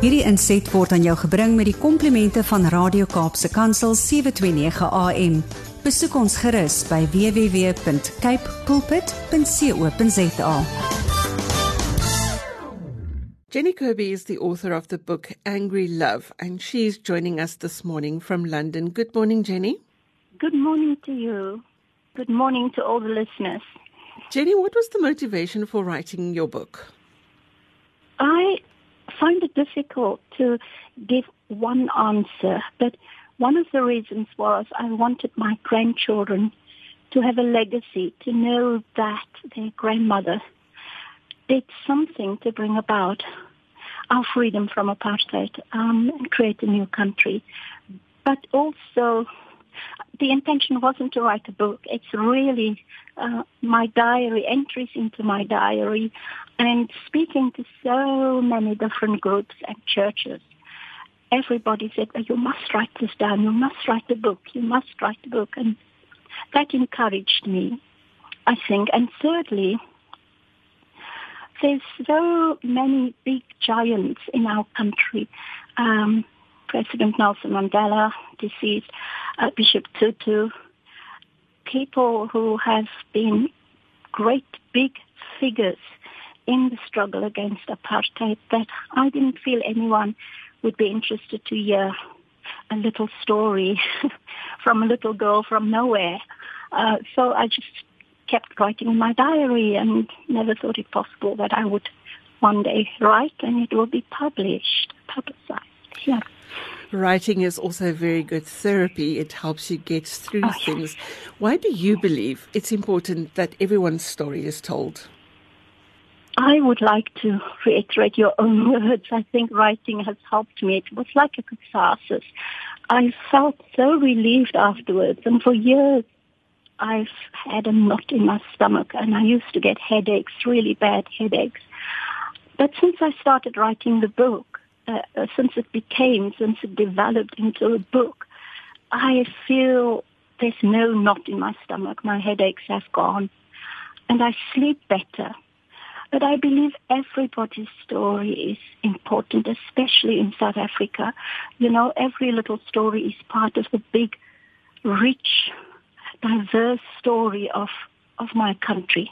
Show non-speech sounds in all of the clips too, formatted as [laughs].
Hierdie inset word aan jou gebring met die komplimente van Radio Kaapse Kansel 729 AM. Besoek ons gerus by www.cape pulpit.co.za. Jenny Kirby is the author of the book Angry Love, and she's joining us this morning from London. Good morning, Jenny. Good morning to you. Good morning to all the listeners. Jenny, what was the motivation for writing your book? I find it difficult to give one answer, but one of the reasons was I wanted my grandchildren to have a legacy, to know that their grandmother did something to bring about our freedom from apartheid um, and create a new country. But also, the intention wasn't to write a book. It's really uh, my diary, entries into my diary, and speaking to so many different groups and churches. Everybody said, well, you must write this down. You must write the book. You must write the book. And that encouraged me, I think. And thirdly, there's so many big giants in our country. Um, President Nelson Mandela, deceased, uh, Bishop Tutu, people who have been great big figures in the struggle against apartheid that I didn't feel anyone would be interested to hear a little story [laughs] from a little girl from nowhere. Uh, so I just kept writing in my diary and never thought it possible that I would one day write and it will be published, publicized. Yeah. Writing is also very good therapy. It helps you get through Oh, things. Why do you believe it's important that everyone's story is told? I would like to reiterate your own [laughs] words. I think writing has helped me. It was like a catharsis. I felt so relieved afterwards, and for years I've had a knot in my stomach, and I used to get headaches, really bad headaches. But since I started writing the book, uh, since it became, since it developed into a book, I feel there's no knot in my stomach. My headaches have gone, and I sleep better. But I believe everybody's story is important, especially in South Africa. You know, every little story is part of the big, rich, diverse story of, of my country.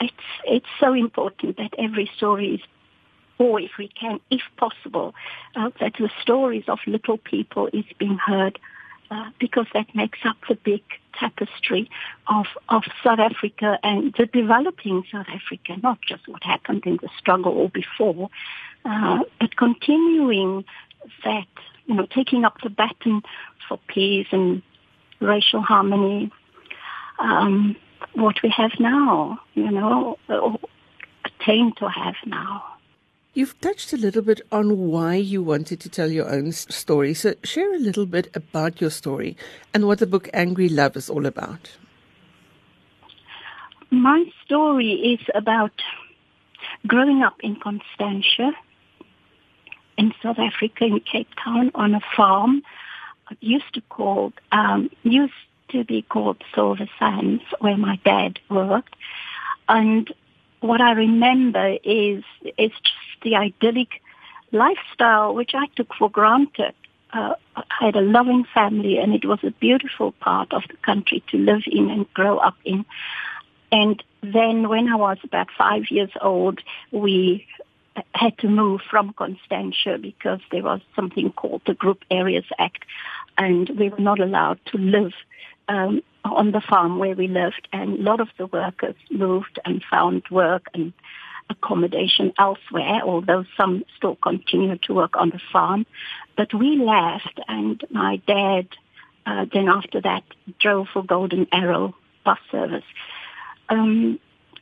It's, it's so important that every story is, or if we can, if possible, uh, that the stories of little people is being heard uh, because that makes up the big tapestry of, of South Africa and the developing South Africa, not just what happened in the struggle or before, uh, but continuing that, you know, taking up the baton for peace and racial harmony, um, what we have now, you know, or attain to have now. You've touched a little bit on why you wanted to tell your own story. So, share a little bit about your story and what the book Angry Love is all about. My story is about growing up in Constantia in South Africa, in Cape Town, on a farm. Used to called um, used to be called Silver Sands, where my dad worked. And what I remember is is just the idyllic lifestyle which I took for granted. Uh, I had a loving family, and it was a beautiful part of the country to live in and grow up in. And then when I was about five years old, we had to move from Constantia because there was something called the Group Areas Act, and we were not allowed to live um, on the farm where we lived. And a lot of the workers moved and found work and accommodation elsewhere, although some still continued to work on the farm. But we left, and my dad uh, then after that drove for Golden Arrow bus service. Um,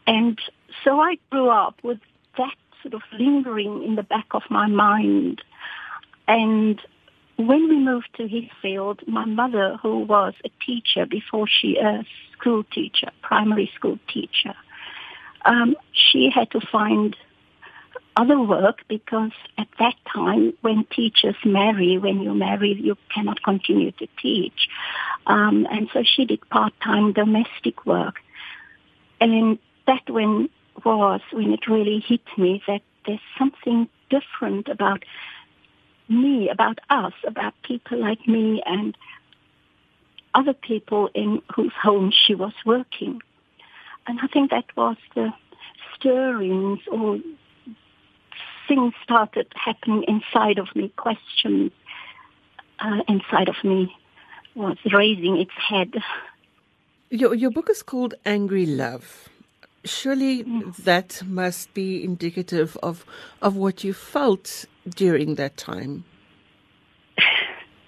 and so I grew up with that sort of lingering in the back of my mind. And when we moved to Heathfield, my mother, who was a teacher before she a school teacher, primary school teacher, um, she had to find other work because at that time, when teachers marry, when you marry, you cannot continue to teach. Um, and so she did part-time domestic work. And that when was when it really hit me that there's something different about me, about us, about people like me and other people in whose homes she was working. And I think that was the stirrings or things started happening inside of me, questions uh, inside of me was raising its head. Your, your book is called Angry Love. Surely that must be indicative of, of what you felt during that time. [sighs]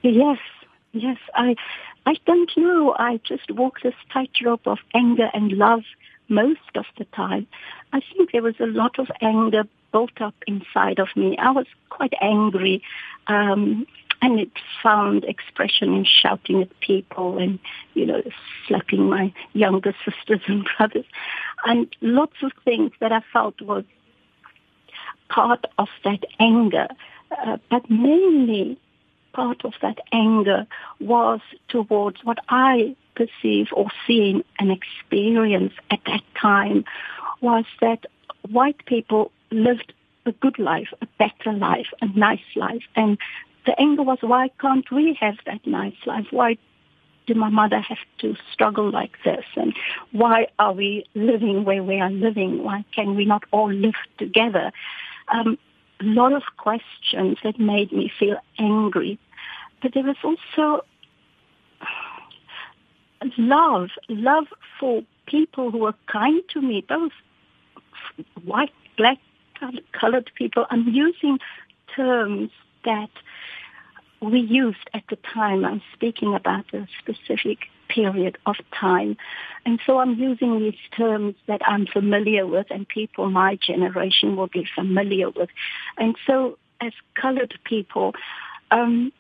Yes, yes. I, I don't know. I just walk this tightrope of anger and love most of the time. I think there was a lot of anger built up inside of me. I was quite angry, um, and it found expression in shouting at people and, you know, slapping my younger sisters and brothers, and lots of things that I felt was part of that anger. Uh, but mainly part of that anger was towards what I perceive or see and experience at that time was that white people lived a good life, a better life, a nice life. And the anger was, why can't we have that nice life? Why did my mother have to struggle like this? And why are we living where we are living? Why can we not all live together? Um, a lot of questions that made me feel angry. But there was also love, love for people who were kind to me, both white, black, colored people. I'm using terms that we used at the time. I'm speaking about a specific period of time. And so I'm using these terms that I'm familiar with and people my generation will be familiar with. And so as colored people, um,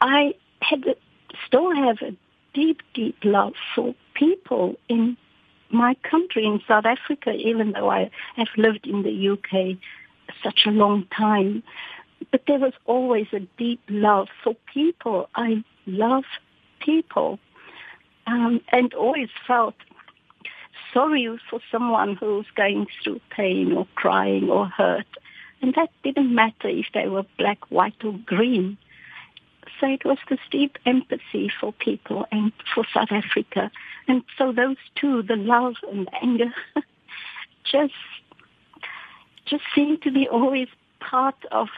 I had still have a deep, deep love for people in my country, in South Africa, even though I have lived in the UK such a long time. But there was always a deep love for people. I love people um, and always felt sorry for someone who's going through pain or crying or hurt. And that didn't matter if they were black, white, or green. So it was this deep empathy for people and for South Africa. And so those two, the love and anger, [laughs] just just seem to be always part of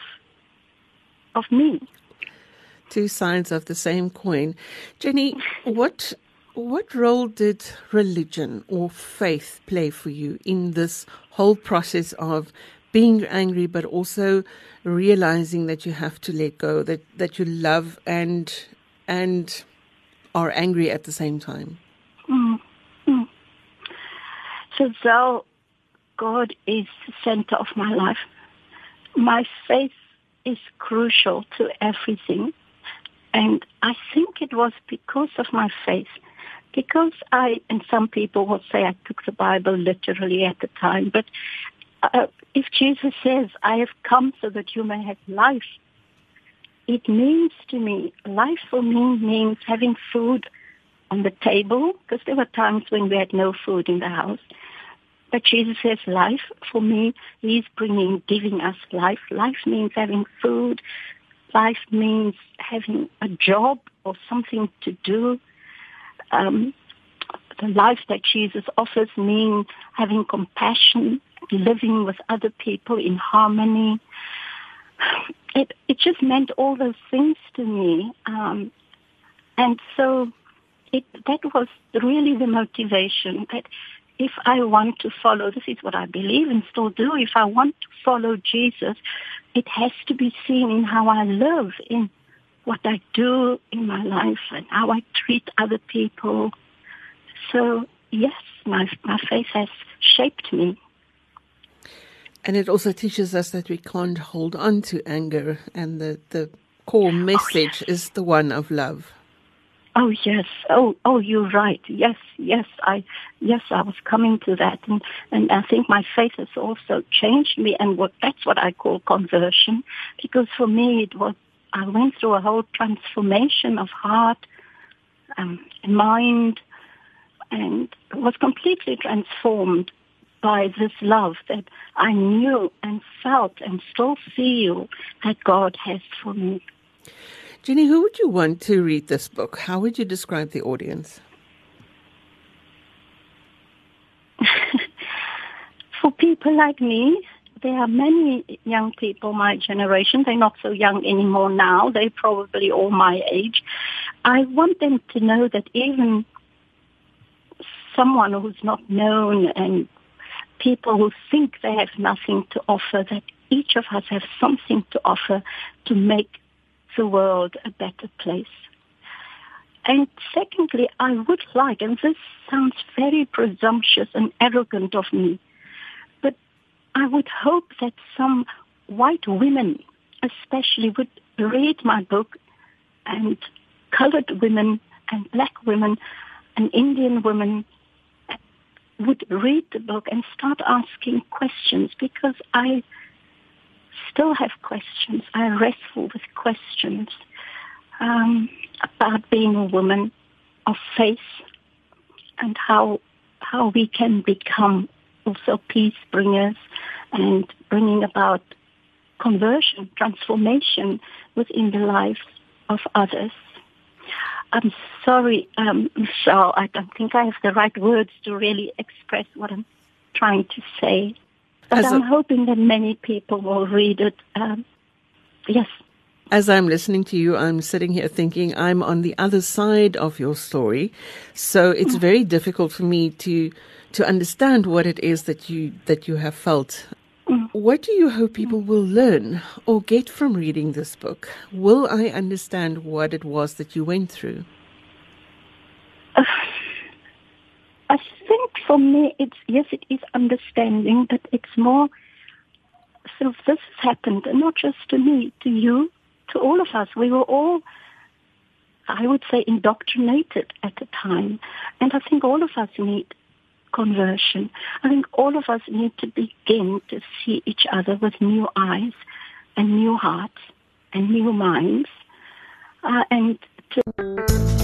of me. Two sides of the same coin. Jenny, what what role did religion or faith play for you in this whole process of being angry but also realizing that you have to let go, that, that you love and and are angry at the same time? Mm. Mm. So though God is the center of my life, my faith is crucial to everything. And I think it was because of my faith. Because I, and some people will say I took the Bible literally at the time, but uh, if Jesus says, I have come so that you may have life, it means to me, life for me means having food on the table, because there were times when we had no food in the house. But Jesus says life for me, He's bringing, giving us life. Life means having food. Life means having a job or something to do. Um, the life that Jesus offers means having compassion, living with other people in harmony. It it just meant all those things to me, um, and so it that was really the motivation that if I want to follow, this is what I believe and still do. If I want to follow Jesus, it has to be seen in how I live, in what I do in my life, and how I treat other people. So yes, my my faith has shaped me. And it also teaches us that we can't hold on to anger, and the, the core oh, message oh, yes. is the one of love. Oh yes. Oh oh, you're right. Yes, yes. I yes, I was coming to that, and and I think my faith has also changed me, and what that's what I call conversion, because for me it was I went through a whole transformation of heart, um, mind, and was completely transformed by this love that I knew and felt and still feel that God has for me. Jenny, who would you want to read this book? How would you describe the audience? [laughs] for people like me, there are many young people my generation. They're not so young anymore now. They're probably all my age. I want them to know that even someone who's not known and people who think they have nothing to offer, that each of us has something to offer to make the world a better place. And secondly, I would like, and this sounds very presumptuous and arrogant of me, but I would hope that some white women especially would read my book and colored women and black women and Indian women would read the book and start asking questions because I still have questions. I wrestle questions um, about being a woman of faith and how how we can become also peace bringers and bringing about conversion, transformation within the lives of others. I'm sorry, um, Michelle. I don't think I have the right words to really express what I'm trying to say. But As I'm a, hoping that many people will read it. Um, yes. As I'm listening to you, I'm sitting here thinking I'm on the other side of your story. So it's very difficult for me to to understand what it is that you that you have felt. What do you hope people will learn or get from reading this book? Will I understand what it was that you went through? [sighs] I think for me, it's yes, it is understanding, but it's more. So this has happened, and not just to me, to you, to all of us. We were all, I would say, indoctrinated at the time, and I think all of us need conversion. I think all of us need to begin to see each other with new eyes and new hearts and new minds. Uh, and to